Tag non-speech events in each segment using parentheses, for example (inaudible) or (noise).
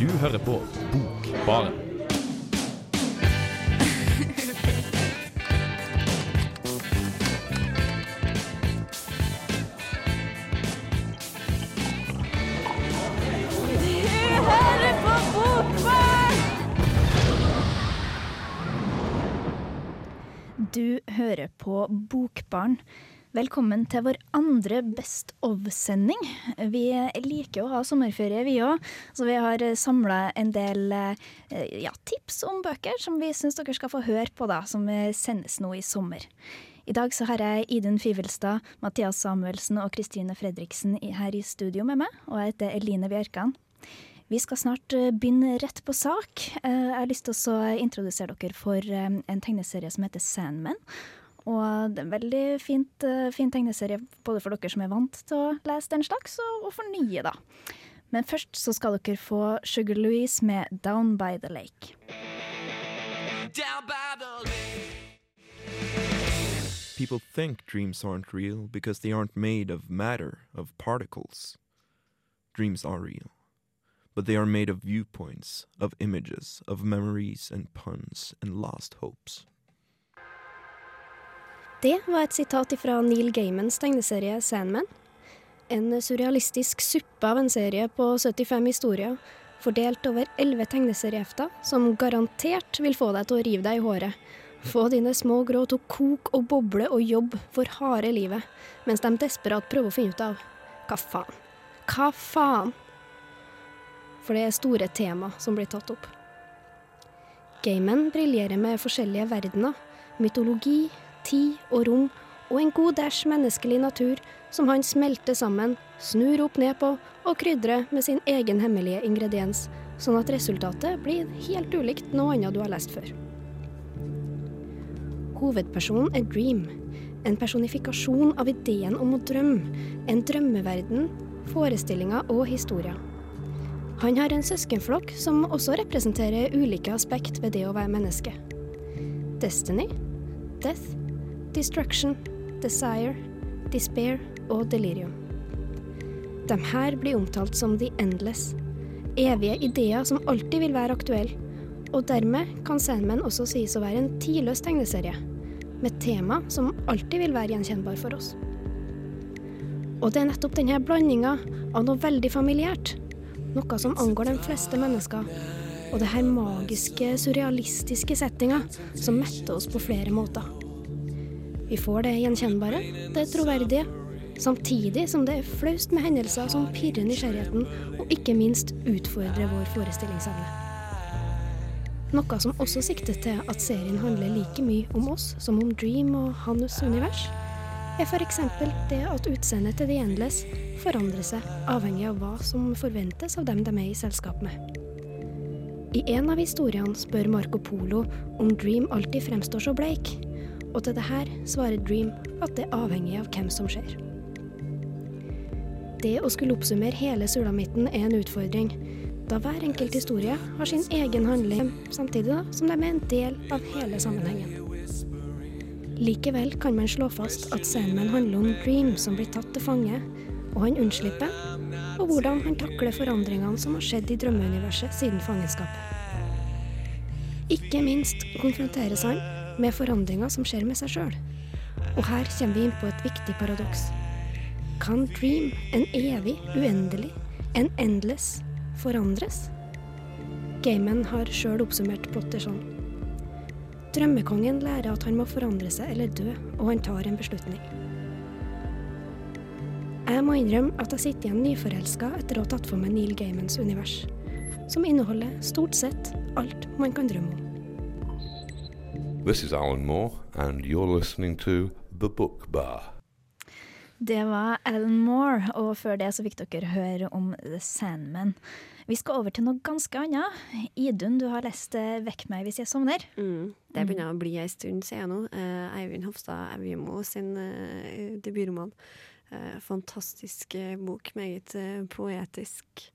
Du hører på Bokbaren. Du hører på Bokbarn. Velkommen til vår andre Best of-sending. Vi liker å ha sommerferie, vi òg, så vi har samla en del eh, ja, tips om bøker som vi syns dere skal få høre på, da, som sendes nå i sommer. I dag så har jeg Idun Fivelstad, Mathias Samuelsen og Kristine Fredriksen her i studio med meg, og jeg heter Eline Bjørkan. Vi skal snart eh, begynne rett på sak. Eh, Jeg har lyst til å introdusere dere for en tegneserie som heter Sandman. Og det er en veldig fint, fin tegneserie både for dere som er vant til å lese den slags, og for nye, da. Men først så skal dere få Sugar Louise med 'Down by the Lake'. down by the lake. People think dreams aren't real because they aren't made of matter, of particles. Dreams are real. But they are made of viewpoints, of images, of memories and puns and lost hopes. Det var et sitat fra Neil Gaimans tegneserie Sandman. En surrealistisk suppe av en serie på 75 historier, fordelt over 11 tegneseriehefter, som garantert vil få deg til å rive deg i håret. Få dine små grå til å koke og boble og jobbe for harde livet, mens de desperat prøver å finne ut av hva faen? Hva faen? For det er store tema som blir tatt opp. Gaiman briljerer med forskjellige verdener, mytologi, tid og rom og en god dæsj menneskelig natur som han smelter sammen, snur opp ned på og krydrer med sin egen hemmelige ingrediens, sånn at resultatet blir helt ulikt noe annet du har lest før. Hovedpersonen er Dream, en personifikasjon av ideen om å drømme, en drømmeverden, forestillinger og historier. Han har en søskenflokk som også representerer ulike aspekt ved det å være menneske. Destiny, Death, Destruction, Desire, Despair og Delirium. De her blir omtalt som The Endless, evige ideer som alltid vil være aktuelle, og dermed kan Sandman også sies å være en tidløs tegneserie, med tema som alltid vil være gjenkjennbar for oss. Og det er nettopp denne blandinga av noe veldig familiært, noe som angår de fleste mennesker, og det her magiske, surrealistiske settinga som metter oss på flere måter. Vi får det gjenkjennbare, det troverdige, samtidig som det er flaust med hendelser som pirrer nysgjerrigheten, og ikke minst utfordrer vår forestillingsevne. Noe som også sikter til at serien handler like mye om oss som om Dream og hans univers, er f.eks. det at utseendet til The Endless forandrer seg avhengig av hva som forventes av dem de er i selskap med. I en av historiene spør Marco Polo om Dream alltid fremstår så bleik, og til det her svarer Dream at det er avhengig av hvem som ser. Det å skulle oppsummere hele sulamitten er en utfordring, da hver enkelt historie har sin egen handling, samtidig da, som de er en del av hele sammenhengen. Likevel kan man slå fast at Sandman handler om Dream som blir tatt til fange, og han unnslipper, og hvordan han takler forandringene som har skjedd i drømmeuniverset siden fangenskapet. Ikke minst konfronteres han med forandringer som skjer med seg sjøl. Og her kommer vi inn på et viktig paradoks. Kan Dream, en evig, uendelig, en endless, forandres? Gaiman har sjøl oppsummert plotter sånn. Drømmekongen lærer at han må forandre seg eller dø, og han tar en beslutning. Jeg må innrømme at jeg sitter igjen nyforelska etter å ha tatt for meg Neil Gaimans univers, som inneholder stort sett alt man kan drømme om. This is Alan Moore, and you're listening to The Book Bar. Det var Alan Moore, og før det så fikk dere høre om The Sandman. Vi skal over til noe ganske annet. Idun, du har lest eh, 'Vekk meg hvis jeg sovner'. Mm, det begynner å bli ei stund siden nå. Uh, Eivind Hofstad Evjemo sin uh, debutroman. Uh, fantastisk bok, meget poetisk.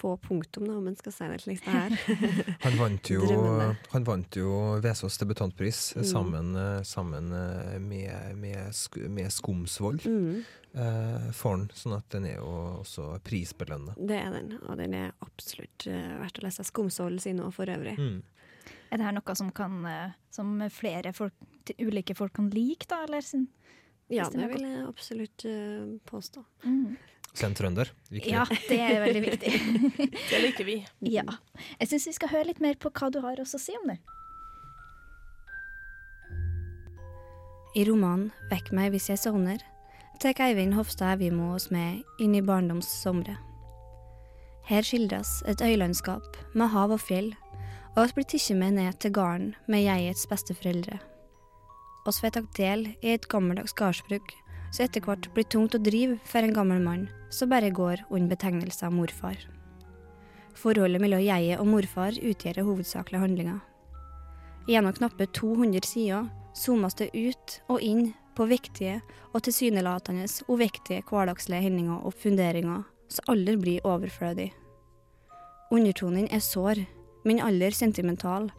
Få punktum, da, om en skal si det slik det er. Han vant jo, han vant jo Vesaas debutantpris Mm. sammen, eh, sammen eh, med, med, med Skomsvold. Mm. eh, for den, sånn at den er jo også prisbelønna. Det er den, og den er absolutt eh, verdt å lese. Skomsvold sin òg, for øvrig. Mm. Er det her noe som, kan, eh, som flere folk, til ulike folk kan like, da? Eller sin, Ja, det vil jeg absolutt eh, påstå. mm. Så en trønder. Viktig. Ja, det er veldig viktig. (laughs) Det liker vi. ja. Jeg syns vi skal høre litt mer på hva du har også å si om det. I romanen 'Vekk meg hvis jeg sovner' tar Eivind Hofstad Evjemo oss med inn i barndomssomre. Her skildres et øylandskap med hav og fjell, og oss blir tatt med ned til gården med jegets besteforeldre. Vi får tatt del i et gammeldags gardsbruk, som etter hvert blir tungt å drive for en gammel mann som bare går under betegnelsen morfar. Forholdet mellom jeget og morfar utgjør hovedsakelig handlinga. Gjennom knappe 200 sider zoomes det ut og inn på viktige og tilsynelatende uviktige hverdagslige hendinger og funderinger som aldri blir overflødig. Undertonen er sår, men aldri sentimental,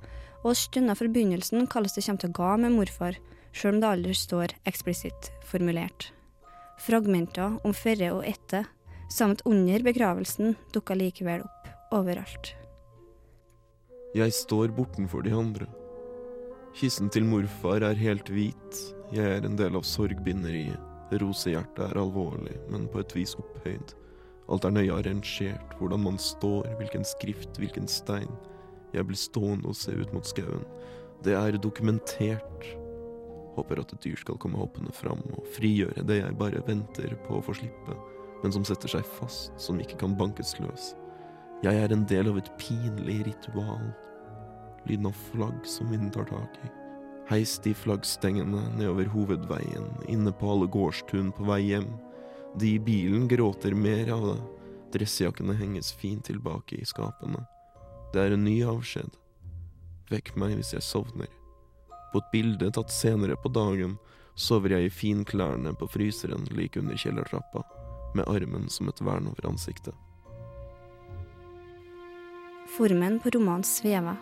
og stunder fra begynnelsen kalles det kommer til å gå med morfar, sjøl om det aldri står eksplisitt formulert. Fragmenter om førre og etter, samt under begravelsen, dukker likevel opp overalt. Jeg står bortenfor de andre. Kissen til morfar er helt hvit, jeg er en del av sorgbinderiet. Rosehjertet er alvorlig, men på et vis opphøyd. Alt er nøye arrangert, hvordan man står, hvilken skrift, hvilken stein. Jeg blir stående og se ut mot skauen. Det er dokumentert. Håper at et dyr skal komme hoppende fram og frigjøre det jeg bare venter på å få slippe, men som setter seg fast, som ikke kan bankes løs. Jeg er en del av et pinlig ritual. Lyden av flagg som vinden tar tak i. Heist de flaggstengene nedover hovedveien, inne på alle gårdstun på vei hjem. De i bilen gråter mer av det. Dressjakkene henges fint tilbake i skapene. Det er en ny avskjed. Vekk meg hvis jeg sovner. På et bilde tatt senere på dagen sover jeg i finklærne på fryseren like under kjellertrappa, med armen som et vern over ansiktet. Formen på romanen svever.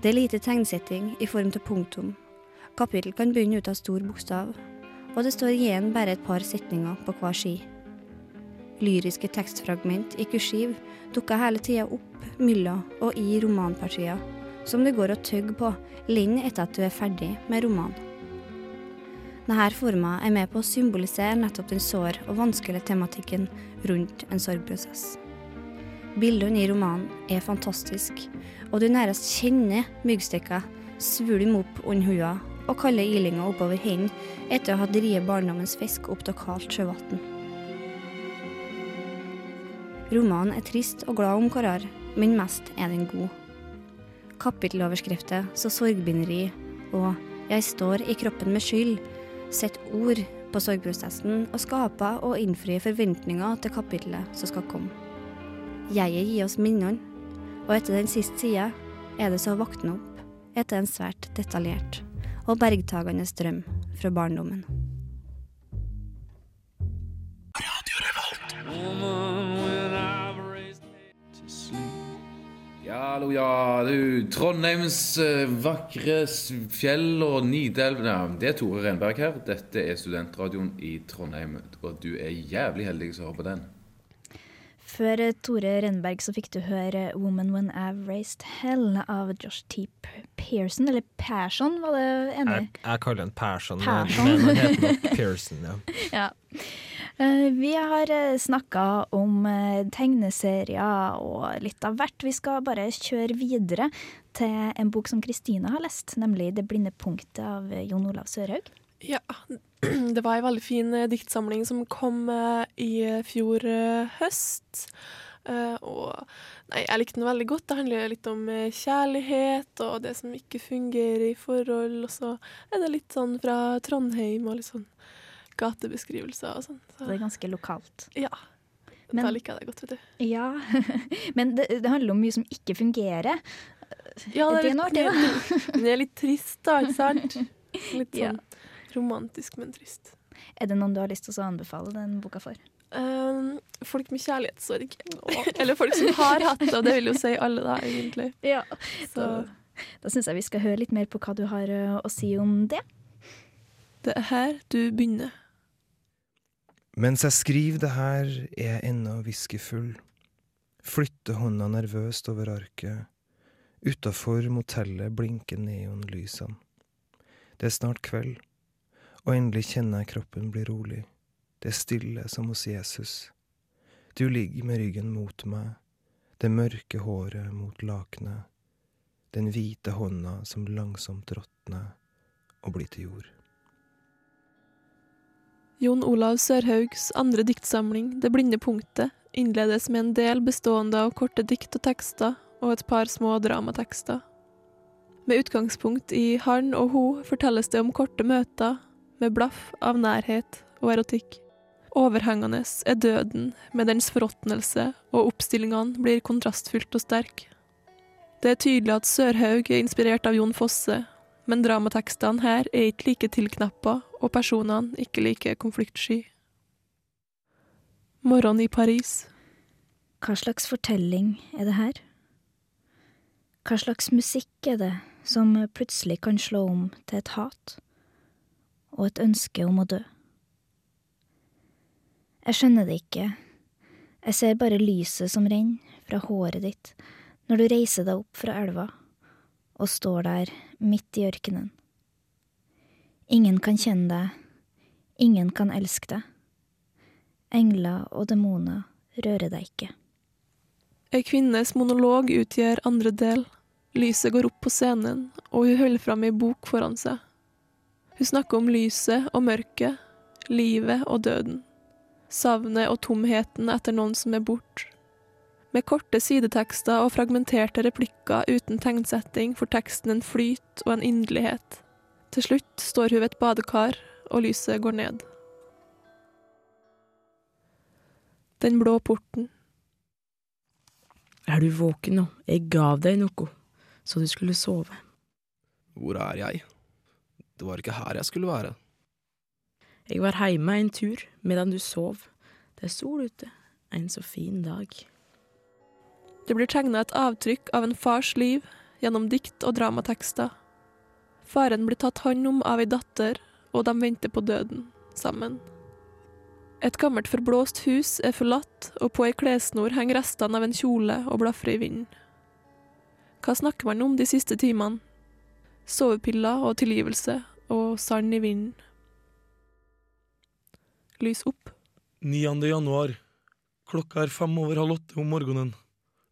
Det er lite tegnsetting i form til punktum. Kapittel kan begynne ut av stor bokstav, og det står igjen bare et par setninger på hver ski. Lyriske tekstfragment i kursiv dukker hele tida opp mellom og i romanpartier, som det går å tygge på lenge etter at du er ferdig med romanen. Denne forma er med på å symbolisere nettopp den sår og vanskelige tematikken rundt en sorgprosess. Bildene i romanen er fantastisk, og du nærmest kjenner myggstikka svulme opp under hua og kalde ilinga oppover hendene etter å ha driet barndommens fisk opp til kaldt sjøvann. Romanen er trist og glad om hverandre, men mest er den god. Kapitteloverskrifter så sorgbinderi og 'Jeg står i kroppen med skyld' setter ord på sorgprosessen og skaper og innfrir forventninger til kapittelet som skal komme. Jeget gir oss minnene, og etter den siste sida er det så å våkne opp etter en svært detaljert og bergtagende drøm fra barndommen. Ja, hallo, ja, du. Trondheims eh, vakre fjell og Nidelv ja, Det er Tore Renberg her. Dette er studentradioen i Trondheim. Og du er jævlig heldig som hører på den. Før eh, Tore Renberg så fikk du høre 'Woman When I've Raised Hell' av Josh T. Pearson, eller Persson, var det enig? Jeg, jeg kaller den Persson, men Persson. men han heter nok Pearson. Ja. (laughs) Ja. Eh, Vi har snakka om eh, tegneserier og litt av hvert. Vi skal bare kjøre videre til en bok som Kristine har lest, nemlig 'Det blinde punktet' av eh, Jon Olav Sørhaug. Ja, (clears throat) det var ei veldig fin eh, diktsamling som kom eh, i fjor eh, høst. Eh, og nei, jeg likte den veldig godt. Det handler litt om eh, kjærlighet og det som ikke fungerer i forhold. Og så er det litt sånn fra Trondheim og litt sånn gatebeskrivelser og sånn. Så det er ganske lokalt. Ja. Men- da liker jeg det godt, vet du. Ja, (laughs) men det, det handler om mye som ikke fungerer. Ja, Det er litt- er artig, da. det, er litt trist, da, ikke sant? (laughs) Litt Ja. sånn romantisk, men trist. Er det noen du har lyst til å anbefale den boka for? Um, folk med kjærlighetssorg. (laughs) Eller folk som har hatt det, og det vil jo si alle, da, egentlig. Ja. Så Da, da syns jeg vi skal høre litt mer på hva du har å si om det. det er her du begynner. Mens jeg skriver det her, er jeg ennå whiskyfull. Flytter hånda nervøst over arket. Utafor motellet blinker neonlysene. Det er snart kveld, og endelig kjenner jeg kroppen bli rolig. Det er stille som hos Jesus. Du ligger med ryggen mot meg, det mørke håret mot lakenet, den hvite hånda som langsomt råtner og blir til jord. Jon Olav Sørhaugs andre diktsamling, Det blinde punktet, innledes med en del bestående av korte dikt og tekster og et par små dramatekster. Med utgangspunkt i Han og Ho fortelles det om korte møter med blaff av nærhet og erotikk. Overhengende er døden med dens forråtnelse, og oppstillingene blir kontrastfylt og sterk. Det er tydelig at Sørhaug er inspirert av Jon Fosse, men dramatekstene her er ikke like tilknappa, og personene ikke like konfliktsky. Morgen i Paris. Hva slags fortelling er det her? Hva slags musikk er det som plutselig kan slå om til et hat og et ønske om å dø? Jeg skjønner det ikke, jeg ser bare lyset som renner fra håret ditt når du reiser deg opp fra elva og står der midt i ørkenen. Ingen kan kjenne deg, ingen kan elske deg. Engler og demoner rører deg ikke. Ei kvinnes monolog utgjør andre del. Lyset går opp på scenen, og hun holder fram ei bok foran seg. Hun snakker om lyset og mørket, livet og døden. Savnet og tomheten etter noen som er borte. Med korte sidetekster og fragmenterte replikker uten tegnsetting får teksten en flyt og en inderlighet. Til slutt står hun ved et badekar, og lyset går ned. Den blå porten. Er du våken nå? Jeg gav deg noe, så du skulle sove. Hvor er jeg? Det var ikke her jeg skulle være. Jeg var heime en tur medan du sov. Det er sol ute, en så fin dag. Det blir tegna et avtrykk av en fars liv gjennom dikt og dramatekster. Faren blir tatt hånd om av ei datter, og de venter på døden, sammen. Et gammelt forblåst hus er forlatt, og på ei klessnor henger restene av en kjole og blafrer i vinden. Hva snakker man om de siste timene? Sovepiller og tilgivelse, og sand i vinden. Lys opp. 9. januar. Klokka er fem over halv åtte om morgenen.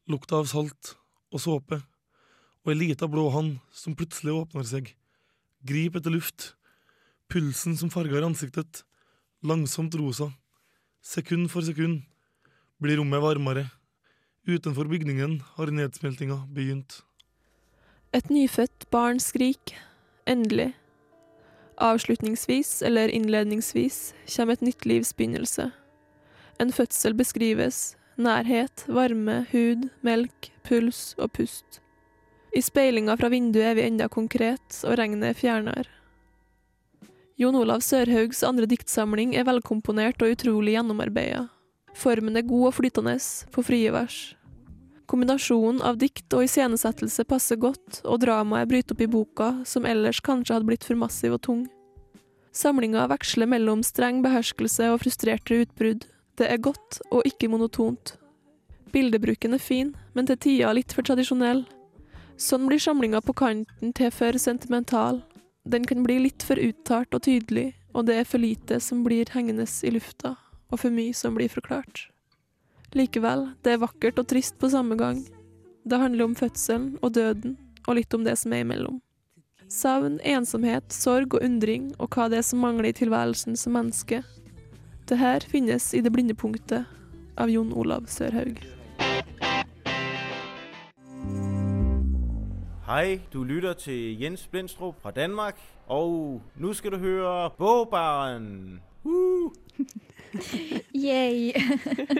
Lukta av salt og såpe, og ei lita blå hand som plutselig åpner seg. Grip etter luft. Pulsen som farger ansiktet. Langsomt rosa. Sekund for sekund blir rommet varmere. Utenfor bygningen har nedsmeltinga begynt. Et nyfødt barn skrik. Endelig. Avslutningsvis, eller innledningsvis, kommer et nytt livs begynnelse. En fødsel beskrives. Nærhet, varme, hud, melk, puls og pust. I speilinga fra vinduet er vi enda konkret, og regnet er fjernere. Jon Olav Sørhaugs andre diktsamling er velkomponert og utrolig gjennomarbeida. Formen er god og flytende, på frie vers. Kombinasjonen av dikt og iscenesettelse passer godt, og dramaet bryter opp i boka, som ellers kanskje hadde blitt for massiv og tung. Samlinga veksler mellom streng beherskelse og frustrerte utbrudd. Det er godt og ikke monotont. Bildebruken er fin, men til tider litt for tradisjonell. Sånn blir samlinga på kanten til for sentimental. Den kan bli litt for uttalt og tydelig, og det er for lite som blir hengende i lufta, og for mye som blir forklart. Likevel, det er vakkert og trist på samme gang. Det handler om fødselen og døden, og litt om det som er imellom. Savn, ensomhet, sorg og undring, og hva det er som mangler i tilværelsen som menneske. Det her finnes i Det blinde punktet av Jon Olav Sørhaug. Hej, du lytter til Jens Blindstrup fra Danmark, og nu skal du høre Bogbaren. Uh! (laughs) Yay!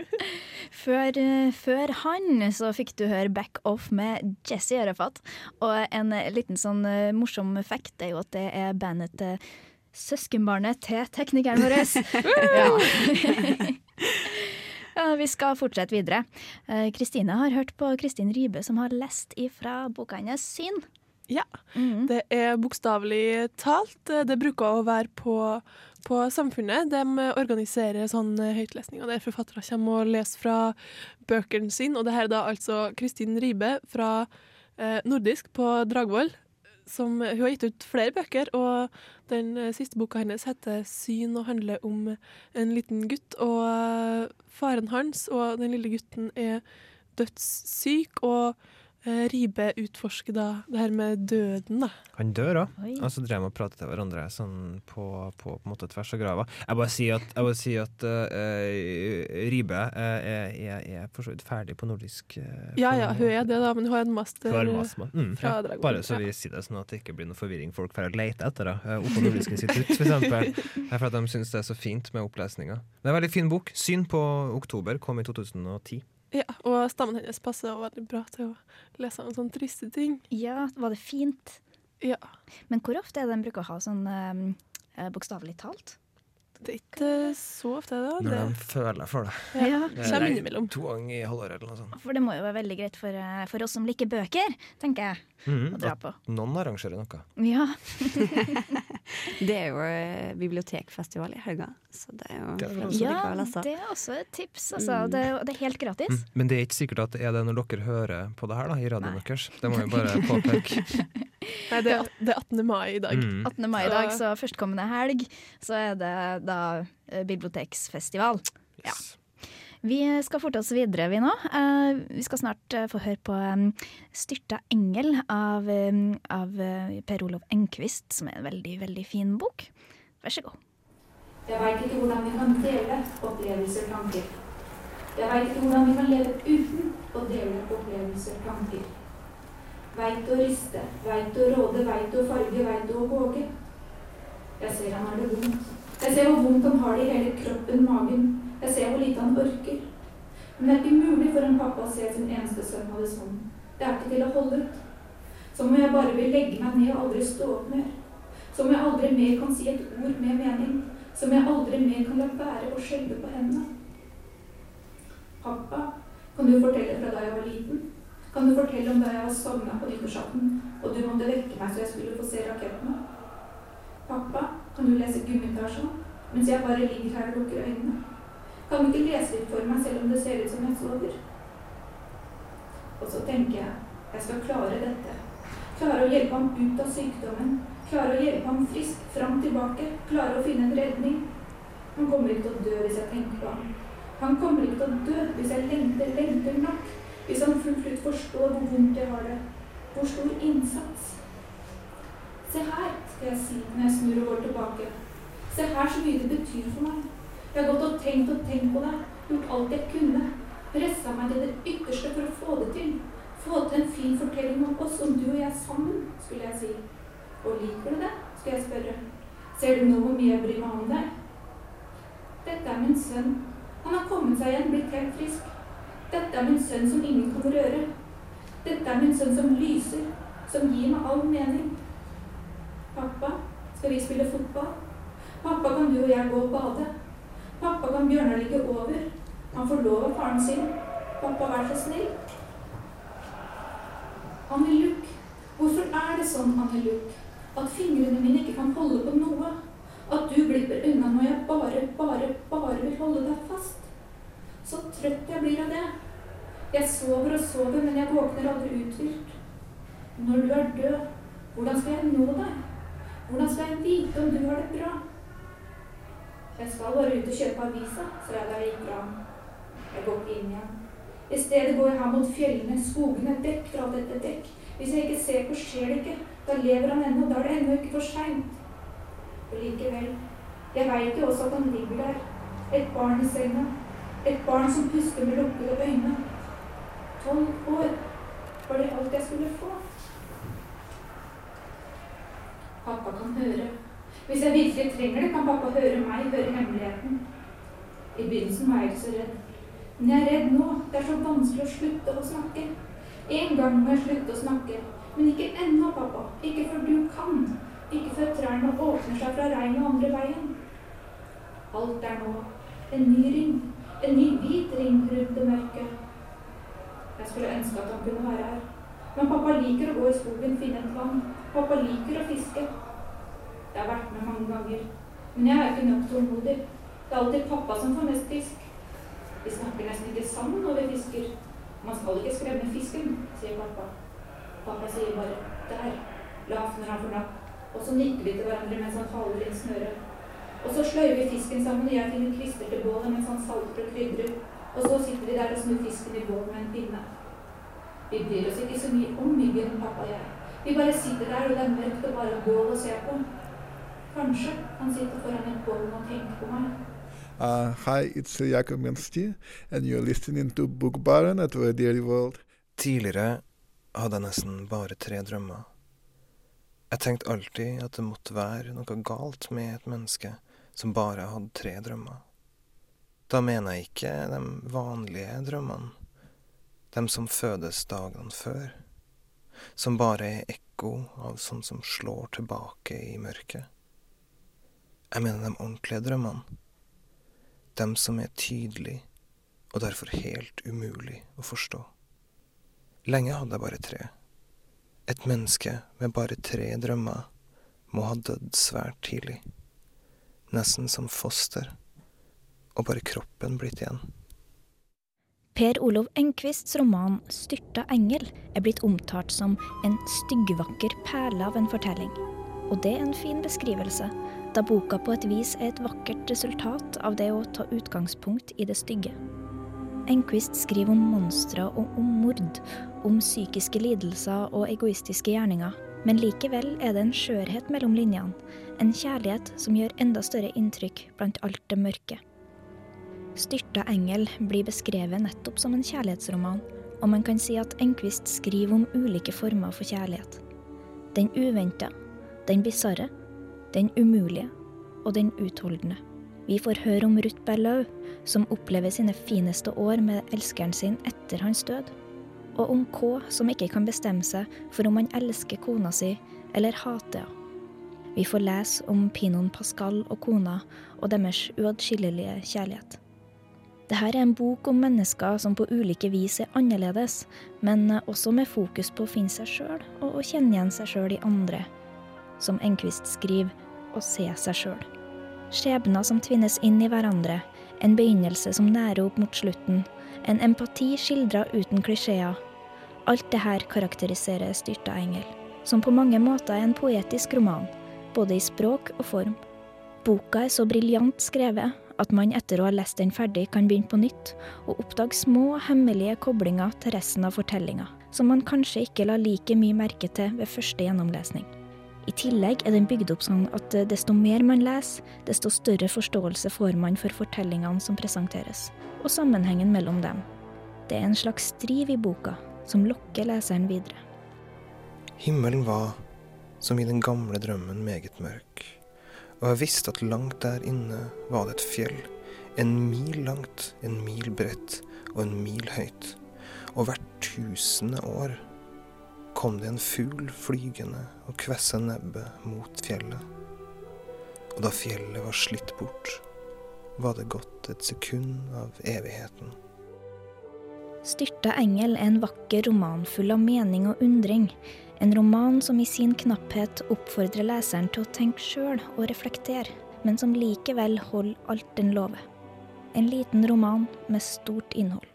(laughs) før, eh, før han så fikk du høre Back Off med Jesse Arafat. Og en liten sånn eh, morsom fact er jo at det er bandet til søskenbarnet til teknikeren vår. (laughs) ja. (laughs) ja, vi skal fortsette videre. Eh, Kristine har hørt på Kristin Ribe som har lest ifra boka hennes Syn. Ja. Det er bokstavelig talt. Det bruker å være på på Samfunnet. De organiserer sånn høytlesning, høytlesninger der forfattere kommer og leser fra bøkene sine. Og det her er da altså Kristin Ribe fra eh, Nordisk på Dragvoll. Som, hun har gitt ut flere bøker, og den eh, siste boka hennes heter 'Syn' og handler om en liten gutt og eh, faren hans. Og den lille gutten er dødssyk, og Ribe utforsker da det her med døden, da. Han dør òg, og så drev de og pratet til hverandre sånn på, på, på en måte tvers av grava. Jeg bare sier at, jeg bare sier at uh, Ribe uh, er, er, er for så vidt ferdig på nordisk. Uh, Ja ja, hun er det, da, men hun har en master har en master, mm, fra ja. Dragvoll. Bare så vi sier det sånn at det ikke blir noe forvirring. Folk får lete etter da, eh, Oppå Nordisk institutt, for eksempel. (laughs) Det er for at de syns det er så fint med opplesninga. Det er en veldig fin bok. 'Syn på oktober' kom i 2010. Ja, og stemmen hennes passer veldig bra til å lese om sånne triste ting. Ja, var det fint? Ja. Men hvor ofte er det en bruker å ha sånn eh, bokstavelig talt? Det er ikke så ofte, da. Når det. de føler for det. Ja. Det er Kommer like innimellom. To ganger i halvåret eller noe sånt. For det må jo være veldig greit for, eh, for oss som liker bøker, tenker jeg. Mhm, Å dra at på. Noen arrangerer noe. Ja. (laughs) (laughs) (laughs) Det er jo eh, bibliotekfestival i helga, så det er jo Det er også- ja, liker å det er også et tips. Altså. Mm. Det, er- det er helt gratis. Mm. Men det er ikke sikkert at det er det når dere hører på det her da, i radioen deres. Det må vi bare (laughs) påpeke. (laughs) Nei, det er, det er 18. mai i dag. Mm. 18. mai i dag, så førstkommende helg, så er det da bibliotekfestival. Yes. Ja. Vi skal forte oss videre, vi nå. Eh, vi skal snart eh, få høre på 'Styrta engel' av, av eh, Per Olov Enquist, som er en veldig, veldig fin bok. Vær så god. Jeg veit ikke hvordan vi kan dele opplevelser og tanker. Jeg veit ikke hvordan vi kan leve uten å dele opplevelser og tanker. Veit å riste, veit å råde, veit å farge, veit å våge. Jeg ser han har det vondt. Jeg ser hvor vondt han har det i hele kroppen, magen. Jeg ser hvor lite han orker. Men det er ikke mulig for en pappa å se sin eneste sønn ha det sånn. Det er ikke til å holde ut. Som om jeg bare vil legge meg ned og aldri stå opp mer. Som om jeg aldri mer kan si et ord med mening. Som jeg aldri mer kan la være å skjelve på hendene. Pappa, kan du fortelle fra da jeg var liten? Kan du fortelle om da jeg var sovna på nyttårsaften, og du måtte vekke meg så jeg skulle få se rakettene? Pappa, kan du lese Gummitasjen mens jeg bare ligger her og lukker øynene? Kan du ikke lese litt for meg selv om det ser ut som jeg sover? Og så tenker jeg, jeg skal klare dette. Klare å hjelpe ham ut av sykdommen. Klare å hjelpe ham frisk fram tilbake. Klare å finne en redning. Han kommer ikke til å dø hvis jeg tenker på ham. Han kommer ikke til å dø hvis jeg lengter, lengter nok. Hvis han fullt ut forstår hvor vondt jeg har det. Hvor stor innsats. Se her, skal jeg si når jeg snur og går tilbake. Se her så mye det betyr for meg. Jeg har gått og tenkt og tenkt på deg. Gjort alt jeg kunne. Pressa meg til det ytterste for å få det til. Få til en fin fortelling om oss, om du og jeg sammen, skulle jeg si. Og liker du det? skal jeg spørre. Ser du nå hvor mye jeg bryr meg om deg? Dette er min sønn. Han har kommet seg igjen, blitt helt frisk. Dette er min sønn som ingen kan røre. Dette er min sønn som lyser, som gir meg all mening. Pappa, skal vi spille fotball? Pappa, kan du og jeg gå og bade? Pappa, kan Bjørnar ligge over? Han av faren sin. Pappa, vær så snill. Anneluk, hvorfor er det sånn, Anneluk, at fingrene mine ikke kan holde på noe? At du glipper unna når jeg bare, bare, bare vil holde deg fast? Så trøtt jeg blir av det. Jeg sover og sover, men jeg våkner aldri uthvilt. Når du er død, hvordan skal jeg nå deg? Hvordan skal jeg vite om du har det bra? Jeg skal bare ut og kjøpe avisa, sa jeg da jeg gikk fra ham. Jeg går ikke inn igjen. I stedet går jeg her mot fjellene, skogene, dekk fra dette dekk. Hvis jeg ikke ser på, skjer det ikke. Da lever han ennå, da er det ennå ikke for seint. Og likevel, jeg veit jo også at han ligger der. Et barn i senga. Et barn som puster med lukkede øyne. Tolv år. Var det alt jeg skulle få? Pappa kan høre. Hvis jeg virkelig trenger det, kan pappa høre meg, høre hemmeligheten. I begynnelsen var jeg ikke så redd. Men jeg er redd nå. Det er så vanskelig å slutte å snakke. En gang må jeg slutte å snakke. Men ikke ennå, pappa. Ikke før du kan. Ikke før trærne åpner seg fra regnet andre veien. Alt er nå. En ny ring. En ny hvit ring rundt det mørke. Jeg skulle ønske at han kunne være her. Men pappa liker å gå i skogen, finne et vann. Pappa liker å fiske. Jeg har vært med mange ganger. Men jeg er ikke nok tålmodig. Det er alltid pappa som får mest fisk. Vi snakker nesten ikke sammen når vi fisker. Man skal ikke skremme fisken, sier pappa. Pappa sier bare 'der', lavt når han får napp. Og så nikker vi til hverandre mens han faller inn snøret. Og så sløyer vi fisken sammen, og jeg finner kvister til bålet mens han salter og krydrer. Og så sitter vi der og snur fisken i bålet med en pinne. Vi bryr oss ikke så mye om myggen, pappa og jeg. Vi bare sitter der, og det er mørkt og bare bål å se på. Kanskje han sitter foran et bål og tenker på meg. Uh, hi, it's Jakob Mensti, and you're listening to Bookbaren at Radio World. Tidligere hadde jeg nesten bare tre drømmer. Jeg tenkte alltid at det måtte være noe galt med et menneske som bare hadde tre drømmer. Da mener jeg ikke de vanlige drømmene, de som fødes dagene før, som bare er ekko av sånt som slår tilbake i mørket. Jeg mener de ordentlige drømmene, de som er tydelige og derfor helt umulig å forstå. Lenge hadde jeg bare tre. Et menneske med bare tre drømmer må ha dødd svært tidlig, nesten som foster, og bare kroppen blitt igjen. Per Olov Engquists roman 'Styrta engel' er blitt omtalt som en styggvakker perle av en fortelling. Og det er en fin beskrivelse, da boka på et vis er et vakkert resultat av det å ta utgangspunkt i det stygge. Enquist skriver om monstre og om mord, om psykiske lidelser og egoistiske gjerninger. Men likevel er det en skjørhet mellom linjene, en kjærlighet som gjør enda større inntrykk blant alt det mørke. Styrta engel blir beskrevet nettopp som en kjærlighetsroman, og man kan si at Enquist skriver om ulike former for kjærlighet. Den uventa, den bisarre, den umulige og den utholdende. Vi får høre om Ruth Berlau, som opplever sine fineste år med elskeren sin etter hans død. Og om K, som ikke kan bestemme seg for om han elsker kona si eller hater henne. Vi får lese om Pinon Pascal og kona og deres uatskillelige kjærlighet. Dette er en bok om mennesker som på ulike vis er annerledes, men også med fokus på å finne seg sjøl og å kjenne igjen seg sjøl i andre. Som Enquist skriver, å se seg sjøl. Skjebner som tvinnes inn i hverandre, en begynnelse som nærer opp mot slutten, en empati skildra uten klisjeer. Alt det her karakteriserer Styrta engel, som på mange måter er en poetisk roman, både i språk og form. Boka er så briljant skrevet at man etter å ha lest den ferdig kan begynne på nytt og oppdage små, hemmelige koblinger til resten av fortellinga, som man kanskje ikke la like mye merke til ved første gjennomlesning. I tillegg er den bygd opp sånn at desto mer man leser, desto større forståelse får man for fortellingene som presenteres, og sammenhengen mellom dem. Det er en slags driv i boka som lokker leseren videre. Himmelen var, som i den gamle drømmen, meget mørk, og jeg visste at langt der inne var det et fjell, en mil langt, en mil bredt og en mil høyt, og hvert tusende år kom det en fugl flygende og kvesse nebbet mot fjellet. Og da fjellet var slitt bort, var det gått et sekund av evigheten. Styrta engel er en vakker roman full av mening og undring. En roman som i sin knapphet oppfordrer leseren til å tenke sjøl og reflektere, men som likevel holder alt den lover. En liten roman med stort innhold.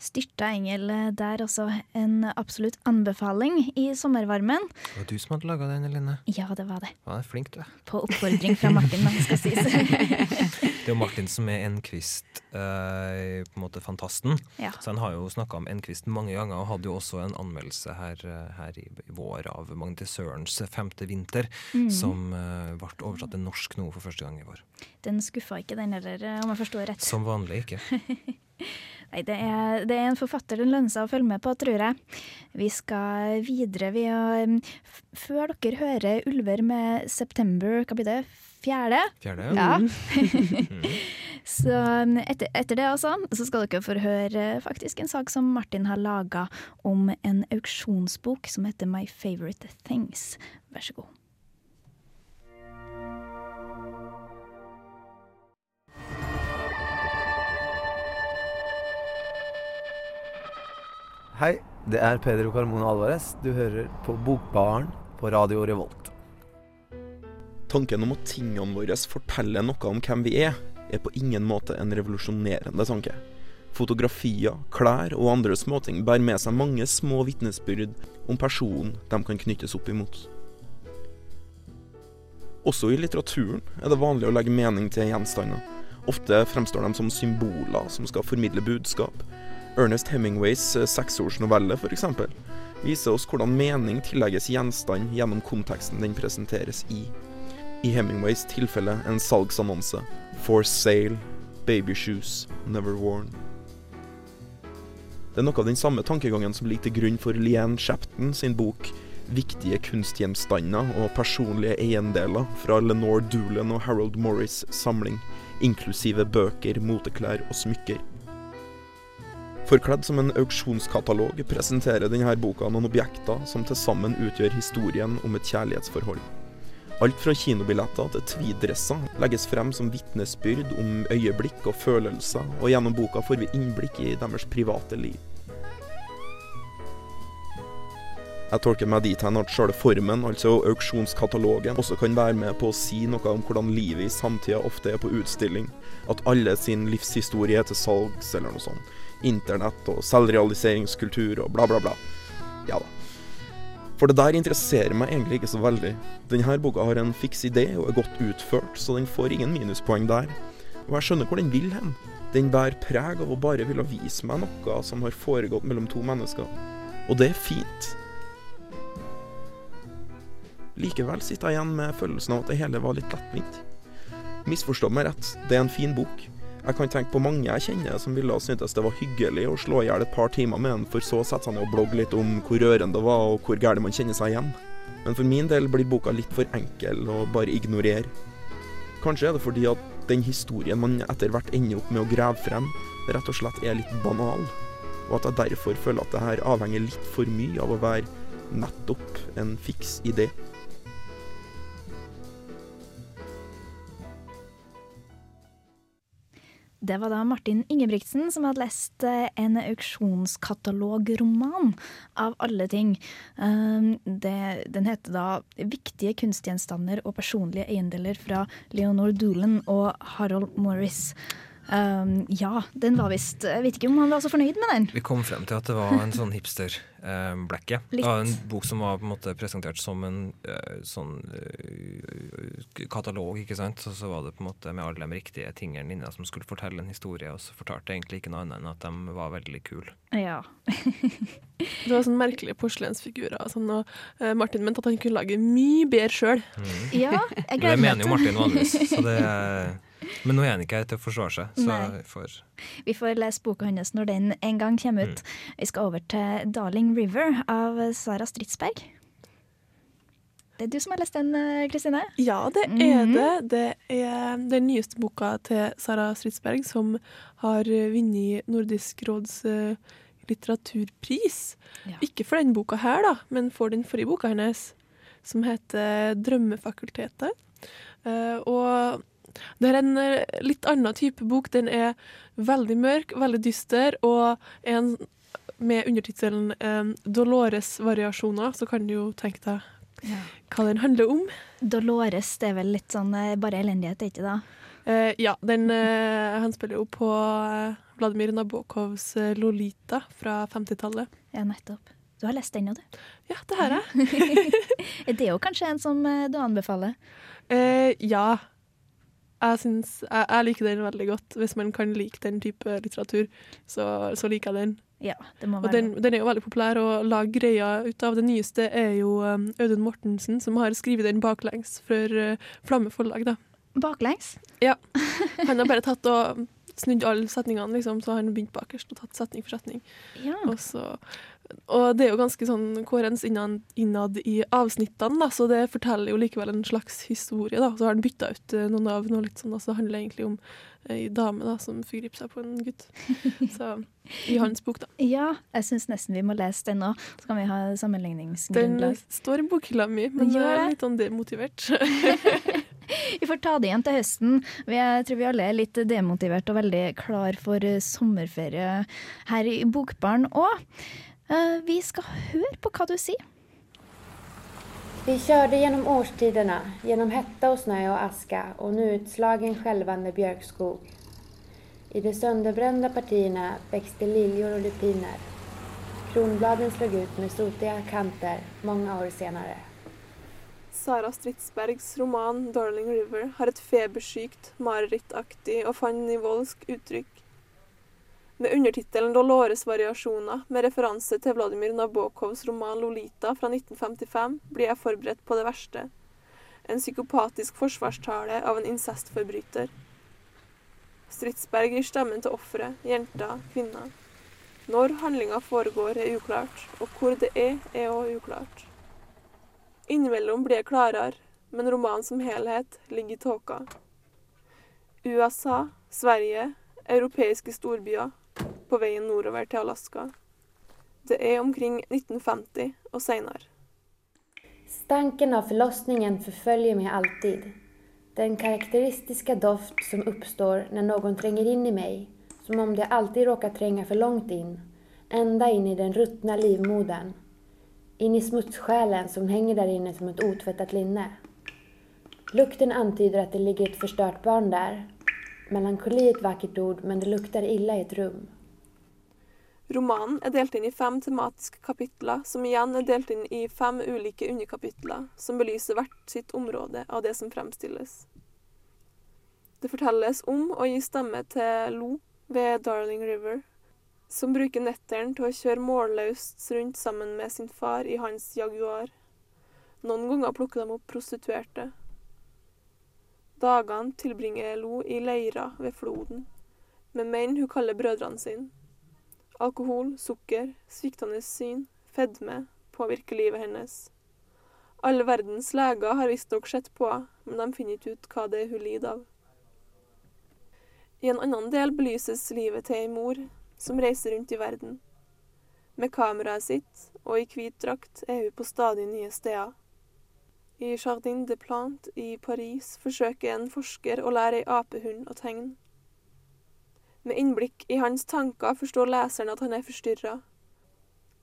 Styrta engel der også. En absolutt anbefaling i sommervarmen. Det var du som hadde laga den, Eline? Ja, det var det. Ja, flink, du. På oppfordring fra Martin, (laughs) da, skal sies. Det er jo Martin som er Enquist, eh, på en måte fantasten. Ja. Så han har jo snakka om Enquist mange ganger, og hadde jo også en anmeldelse her, eh, her i vår av Magnus Sørens 'Femte vinter', mm. som eh, ble oversatt til norsk nå for første gang i vår. Den skuffa ikke, den heller, om jeg forstår rett. Som vanlig ikke. (laughs) Nei, det er, det er en forfatter den lønner seg å følge med på, tror jeg. Vi skal videre. Vi har, før dere hører Ulver med 'September', hva blir det? Fjerde? Fjerde, ja. Mhm. (laughs) så um, etter, etter det også, så skal dere få høre faktisk en sak som Martin har laga om en auksjonsbok som heter 'My Favorite Things'. Vær så god. Hei, Det er Pedro Carmona Alvarez. Du hører på Bokbaren på Radio Revolt. Tanken om at tingene våre forteller noe om hvem vi er, er på ingen måte en revolusjonerende tanke. Fotografier, klær og andre småting bærer med seg mange små vitnesbyrd om personen de kan knyttes opp imot. Også i litteraturen er det vanlig å legge mening til gjenstander. Ofte fremstår de som symboler som skal formidle budskap. Ernest Hemingways eh, seksårsnovelle f.eks. viser oss hvordan mening tillegges gjenstand gjennom konteksten den presenteres i. I Hemingways tilfelle en salgsannonse. For sale. Baby shoes. Never worn. Det er noe av den samme tankegangen som ligger til grunn for Leanne Shapton sin bok 'Viktige kunstgjenstander og personlige eiendeler' fra Lenore Doolan og Harold Morris' samling, inklusive bøker, moteklær og smykker. Forkledd som en auksjonskatalog presenterer denne boka noen objekter som til sammen utgjør historien om et kjærlighetsforhold. Alt fra kinobilletter til tweeddresser legges frem som vitnesbyrd om øyeblikk og følelser, og gjennom boka får vi innblikk i deres private liv. Jeg tolker meg dit hen at selve formen, altså auksjonskatalogen, også kan være med på å si noe om hvordan livet i samtida ofte er på utstilling. At alle sin livshistorie er til salgs, eller noe sånt. Internett og selvrealiseringskultur og bla, bla, bla. Ja da. For det der interesserer meg egentlig ikke så veldig. Denne boka har en fiks idé og er godt utført, så den får ingen minuspoeng der. Og jeg skjønner hvor den vil hen. Den bærer preg av å bare ville vise meg noe som har foregått mellom to mennesker. Og det er fint. Likevel sitter jeg igjen med følelsen av at det hele var litt lettvint. Misforstå meg rett, det er en fin bok. Jeg kan tenke på mange jeg kjenner som ville ha syntes det var hyggelig å slå i hjel et par timer med en, for så å sette seg ned og blogge litt om hvor rørende det var, og hvor gærent man kjenner seg igjen. Men for min del blir boka litt for enkel å bare ignorere. Kanskje er det fordi at den historien man etter hvert ender opp med å grave frem, rett og slett er litt banal, og at jeg derfor føler at det her avhenger litt for mye av å være nettopp en fiks idé. Det var da Martin Ingebrigtsen som hadde lest eh, en auksjonskatalogroman, av alle ting. Um, det, den heter da 'Viktige kunstgjenstander og personlige eiendeler' fra Leonor Doolan og Harold Morris. Um, ja, den var visst Jeg vet ikke om han var så fornøyd med den. Vi kom frem til at det var en sånn hipster-blekke. Av en bok som var på en måte presentert som en eh, sånn eh, katalog, ikke sant. Og så var det på en måte med alle de riktige tingene inne som skulle fortelle en historie, og så fortalte egentlig ikke noe annet enn at de var veldig kule. Ja. (laughs) Det var sånn merkelige porselensfigurer. og Sånn, og eh, Martin mente at han kunne lage mye bedre sjøl. Ja, jeg Det gleder meg mener jo Martin vanligvis, så (laughs) det men nå er han ikke her til å forsvare seg. Så Nei. får Vi får lese boka hans når den en gang kommer ut. Vi skal over til 'Darling River' av Sara Stridsberg. Det er du som har lest den, eh, Kristine? Ja, det er det. Det er den nyeste boka til Sara Stridsberg som har eh, vunnet Nordisk råds litteraturpris. litteraturpris. Ikke for den boka her, da, men for den forrige boka hennes, som heter 'Drømmefakultetet'. Uh, og det er en eh, litt annen type bok. Den er veldig mørk, veldig dyster, og en med undertittelen eh, 'Dolores-variasjoner', så kan du jo tenke deg hva den handler om. Dolores, det er vel litt sånn eh, bare elendighet, er ikke det? Eh, ja, den, eh, han spiller jo på eh, Vladimir Nabokovs 'Lolita' fra 50-tallet. Ja, nettopp. Du har lest den òg, du? Ja, det har jeg. (laughs) er det jo kanskje en som du anbefaler? Eh, ja. Jeg, synes, jeg, jeg liker den veldig godt. Hvis man kan like den type litteratur, så, så liker jeg den. Ja, det må Og være den, den er jo veldig populær å lage greia ut av. Det nyeste er jo um, Audun Mortensen, som har skrevet den baklengs for uh, Flamme forlag. da. Baklengs? Ja. (laughs) Han har bare tatt og snudd alle setningene, liksom, så har han begynt bakerst og tatt setning for setning. Ja. Og, så, og det er jo ganske sånn koherens innad, innad i avsnittene, da, så det forteller jo likevel en slags historie. da. Så har han bytta ut eh, noen av noe litt sånn, og så handler det egentlig om ei dame da, som forgriper seg på en gutt. (laughs) Så i hans bok, da. Ja, jeg syns nesten vi må lese den nå. Så kan vi ha sammenligningsgrunnlag. Den står i bokhylla mi, men Den jeg er litt sånn demotivert. (laughs) Vi får ta det igjen til høsten. Vi jeg tror vi alle er litt demotivert og veldig klar for eh, sommerferie her i Bokbaren òg. Eh, vi skal høre på hva du sier. Vi kjørte gjennom årstidene, gjennom hetta og snø og aska og nå utslagen skjelvende bjørkskog. I de sønderbrente partiene vokste liljor og lupiner. Kronbladen slo ut med sotiga kanter mange år senere. Sara Stridsbergs roman 'Darling River' har et febersykt, marerittaktig og fanivoldsk uttrykk. Med undertittelen 'Dolores variasjoner', med referanse til Vladimir Nabokovs roman 'Lolita' fra 1955, blir jeg forberedt på det verste. En psykopatisk forsvarstale av en incestforbryter. Stridsberg gir stemmen til offeret, jenta, kvinna. Når handlinga foregår er uklart, og hvor det er, er òg uklart. Innimellom blir jeg klarere, men romanen som helhet ligger i tåka. USA, Sverige, europeiske storbyer, på veien nordover til Alaska. Det er omkring 1950 og seinere. Stanken av forlossningen forfølger meg alltid. Den karakteristiske doft som oppstår når noen trenger inn i meg, som om det alltid råker trenge for langt inn, enda inn i den ruttna livmoden, inn i smutssjälen som henger der inne som et utvettet linne. Lukten antyder at det ligger et forstørt barn där. Melankoli er et vakkert ord, men det lukter ille i et rum. Romanen er delt inn i fem tematiske kapitler, som igjen er delt inn i fem ulike underkapitler, som belyser hvert sitt område av det som fremstilles. Det fortelles om å gi stemme til Lo ved Darling River, som bruker netteren til å kjøre målløst rundt sammen med sin far i hans Jaguar. Noen ganger plukker de opp prostituerte. Dagene tilbringer Lo i leira ved floden, med menn hun kaller brødrene sine. Alkohol, sukker, sviktende syn, fedme påvirker livet hennes. Alle verdens leger har visstnok sett på henne, men de finner ikke ut hva det er hun lider av. I en annen del belyses livet til ei mor som reiser rundt i verden. Med kameraet sitt og i hvit drakt er hun på stadig nye steder. I Jardin de Plante i Paris forsøker en forsker å lære ei apehund å tegne. Med innblikk i hans tanker forstår leseren at han er forstyrra.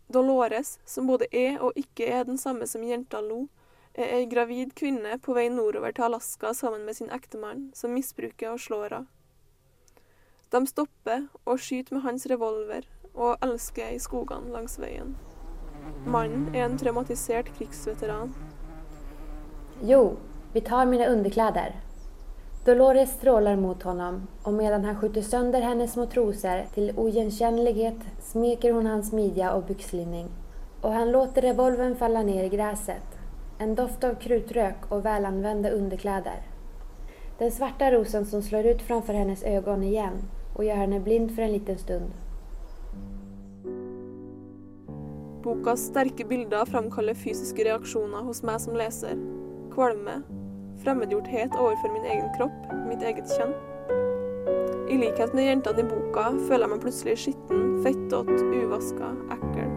Dolores, som både er og ikke er den samme som jenta Lo, er ei gravid kvinne på vei nordover til Alaska sammen med sin ektemann, som misbruker og slår henne. De stopper og skyter med hans revolver og elsker i skogene langs veien. Mannen er en traumatisert krigsveteran. Jo, vi tar mina underkläder. Dolores strålar mot honom och medan han skjuter sönder hennes små trosor till oigenkännlighet smeker hon hans midja och byxlinning. Och han låter revolven falla ner i gräset. En doft av krutrök och välanvända underkläder. Den svarta rosen som slår ut framför hennes ögon igen och gör henne blind för en liten stund. Bokas sterke bilder framkaller fysiske reaksjoner hos meg som leser. Kvalme, fremmedgjorthet overfor min egen kropp, mitt eget kjønn. I likhet med jentene i boka føler jeg meg plutselig skitten, fettete, uvaska, ekkel.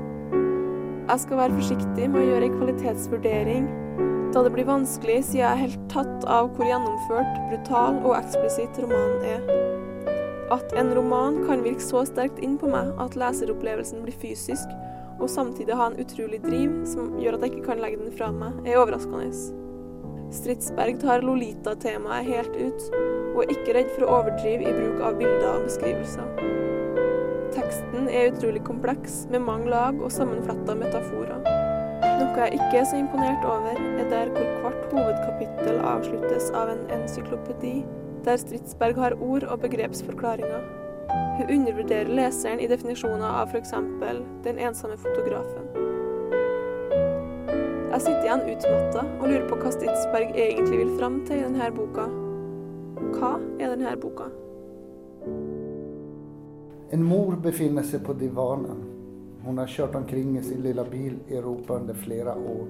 Jeg skal være forsiktig med å gjøre ei kvalitetsvurdering, da det blir vanskelig siden jeg er helt tatt av hvor gjennomført, brutal og eksplisitt romanen er. At en roman kan virke så sterkt inn på meg at leseropplevelsen blir fysisk, og samtidig ha en utrolig driv som gjør at jeg ikke kan legge den fra meg, er overraskende. Stridsberg tar Lolita-temaet helt ut, og er ikke redd for å overdrive i bruk av bilder og beskrivelser. Teksten er utrolig kompleks, med mange lag og sammenfletta metaforer. Noe jeg ikke er så imponert over, er der hvor hvert hovedkapittel avsluttes av en encyklopedi, der Stridsberg har ord og begrepsforklaringer. Hun undervurderer leseren i definisjoner av f.eks. den ensomme fotografen. Jeg sitter igjen utmatta og lurer på hva Stidsberg egentlig vil fram til i denne boka. Hva er denne boka? En mor befinner seg på divanen. Hun har kjørt omkring i sin lilla bil i Europa under flere år.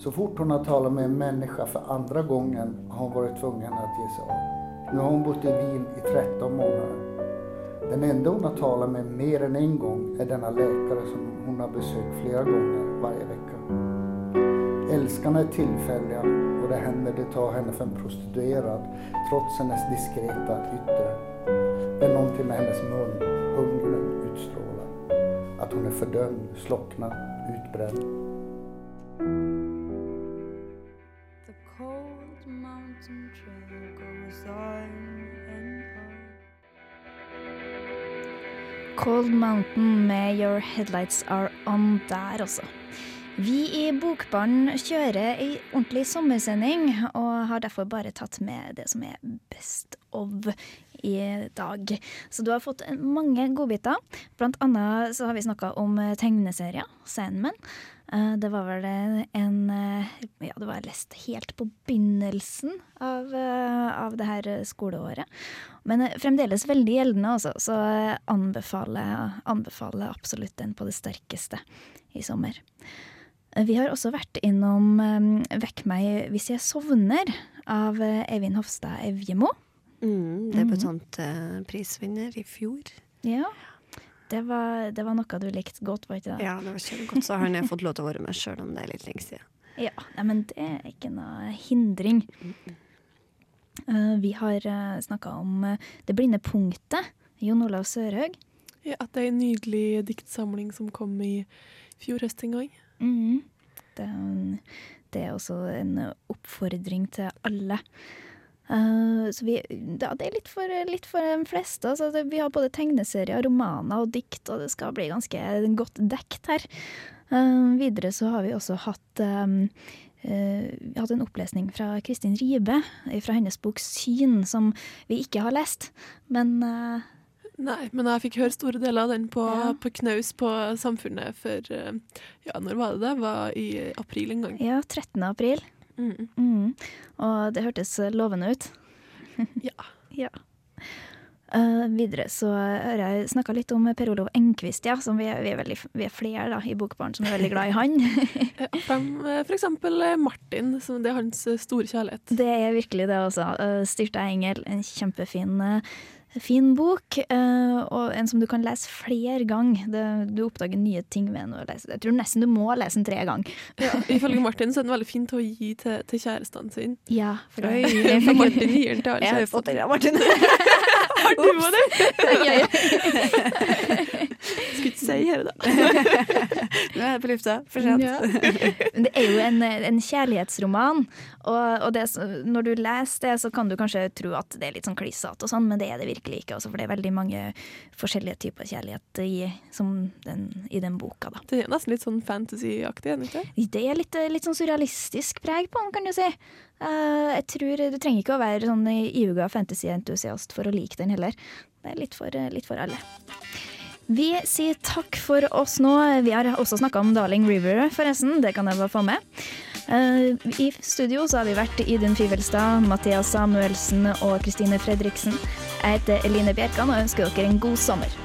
Så fort hun har talt med en menneske for andre gangen, har hun vært tvungen å gi seg av. Nå har hun bodd i Wien i 13 måneder. Den enda hun har talt med mer än en gang, er denne legen som hun har besøkt flere ganger varje vecka. Älskarna är tillfälliga och det händer det tar henne för en prostituerad trots hennes diskreta yttre. Det är någonting med hennes mun, hungern utstrålar. Att hon är fördömd, slocknad, utbränd. The cold mountain trail goes on and on. Cold Mountain med Your Headlights Are On der, altså. Vi i Bokbarn kjører ei ordentlig sommersending, og har derfor bare tatt med det som er best of i dag. Så du har fått mange godbiter. Blant annet så har vi snakka om tegneserier, Sandman. Eh, Det var vel en eh, Ja, det var lest helt på begynnelsen av, eh, av det her skoleåret. Men fremdeles veldig gjeldende, altså. Så anbefaler, anbefaler absolutt den på det sterkeste i sommer. Eh, Vi har også vært innom eh, Vekk meg hvis jeg sovner av eh, Eivind Hofstad Evjemo. Mm, Debutantprisvinner i fjor. Ja. Det var, det var noe du likte godt, var ikke det? Ja, det var kjempegodt. Så har han fått lov til å være med, sjøl om det er litt lenge siden. Ja, nei, men det er ikke noe hindring. Eh, vi har uh, snakka om eh, Det blinde punktet. Jon Olav Sørhaug. Ja, at det er en nydelig diktsamling som kom i fjor høst en gang. Mhm. Det, det er også en oppfordring til alle. Uh, så vi, ja, det er litt for, litt for de fleste. Altså, det, vi har både tegneserier, romaner og dikt, og det skal bli ganske godt dekt her. Uh, videre så har vi også hatt um, Uh, vi hadde en opplesning fra Kristin Ribe fra hennes bok 'Syn', som vi ikke har lest. Men eh, Nei, men jeg fikk høre store deler av den på, på knaus på Samfunnet for eh, Ja, når var det det? Var i april en gang. ja, 13. april. Mm. Mm. Og det hørtes lovende ut. (laughs) ja. ja. Uh, videre så har jeg snakka litt om Per Olov Enquist, ja. Som vi, er, vi, er veldig, vi er flere da, i Bokbarn som er veldig glad i han. (laughs) Ja, eh, For eksempel Martin, som det er hans store kjærlighet. Det er virkelig det også. Uh, Styrta engel, en kjempefin eh, fin bok. eh, og en som du kan lese flere ganger. Du oppdager nye ting ved den å lese. Jeg tror nesten du må lese den tre ganger. Ja, ifølge Martin så er den veldig fin til å gi til, til kjærestene sine. Ja, for Oi, for Martin gir den til alle Jeg har jo fått den av Martin. (laughs) Har du òg det? (laughs) (laughs) Ja. Ikke si her, da. (laughs) Nå er jeg på lufta. For sent. Ja. (laughs) Men det er jo en, en kjærlighetsroman, og, og det, når du leser det, så kan du kanskje tro at det er litt sånn klissete og sånn, men det er det virkelig ikke. også, for det er veldig mange forskjellige typer kjærlighet i, som den, i den boka. Da. Det er nesten litt sånn fantasy-aktig, er det ikke? Det er litt, litt sånn surrealistisk preg på den, kan du si. Uh, jeg tror Du trenger ikke å være sånn iuga fantasyentusiast for å like den heller. Det er litt for, litt for alle. Vi sier takk for oss nå. Vi har også snakka om Darling River, forresten. Det kan jeg bare få med. Eh, I studio så har vi vært Idun Fivelstad, Mathias Samuelsen og Kristine Fredriksen. Jeg heter Eline Bjerkan og ønsker dere en god sommer.